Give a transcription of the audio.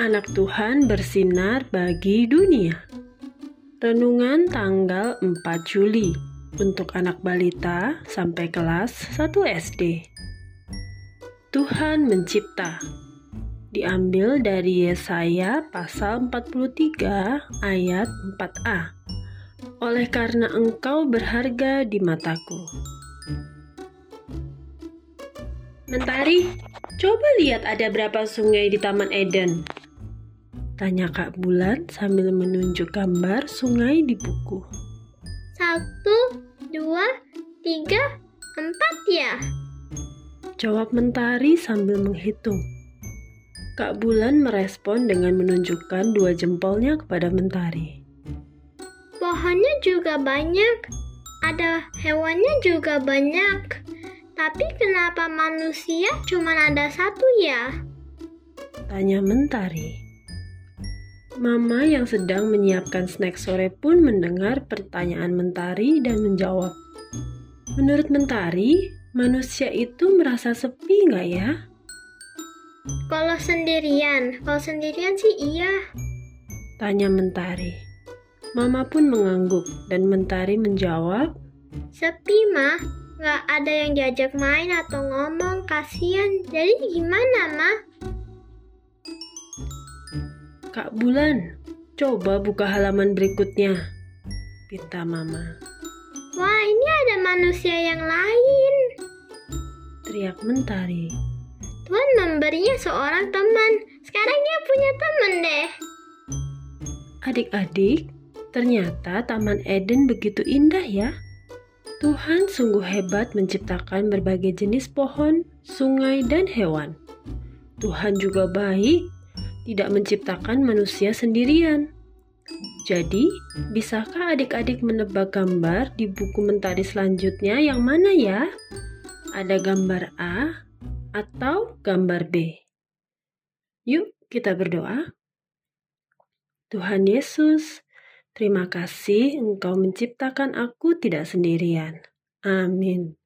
anak Tuhan bersinar bagi dunia. Renungan tanggal 4 Juli untuk anak balita sampai kelas 1 SD. Tuhan mencipta. Diambil dari Yesaya pasal 43 ayat 4a. Oleh karena engkau berharga di mataku. Mentari, coba lihat ada berapa sungai di Taman Eden. Tanya Kak Bulan sambil menunjuk gambar sungai di buku. Satu, dua, tiga, empat ya. Jawab Mentari sambil menghitung. Kak Bulan merespon dengan menunjukkan dua jempolnya kepada Mentari. Pohonnya juga banyak. Ada hewannya juga banyak. Tapi kenapa manusia cuma ada satu ya? Tanya Mentari. Mama yang sedang menyiapkan snack sore pun mendengar pertanyaan Mentari dan menjawab. Menurut Mentari, manusia itu merasa sepi nggak ya? Kalau sendirian, kalau sendirian sih iya. Tanya Mentari. Mama pun mengangguk dan Mentari menjawab, Sepi mah, nggak ada yang diajak main atau ngomong, kasihan. Jadi gimana mah? Kak Bulan, coba buka halaman berikutnya. Pinta Mama. Wah, ini ada manusia yang lain. Teriak Mentari. Tuhan memberinya seorang teman. Sekarang dia punya teman deh. Adik-adik, ternyata Taman Eden begitu indah ya. Tuhan sungguh hebat menciptakan berbagai jenis pohon, sungai, dan hewan. Tuhan juga baik tidak menciptakan manusia sendirian. Jadi, bisakah adik-adik menebak gambar di buku mentari selanjutnya yang mana ya? Ada gambar A atau gambar B? Yuk, kita berdoa. Tuhan Yesus, terima kasih Engkau menciptakan aku tidak sendirian. Amin.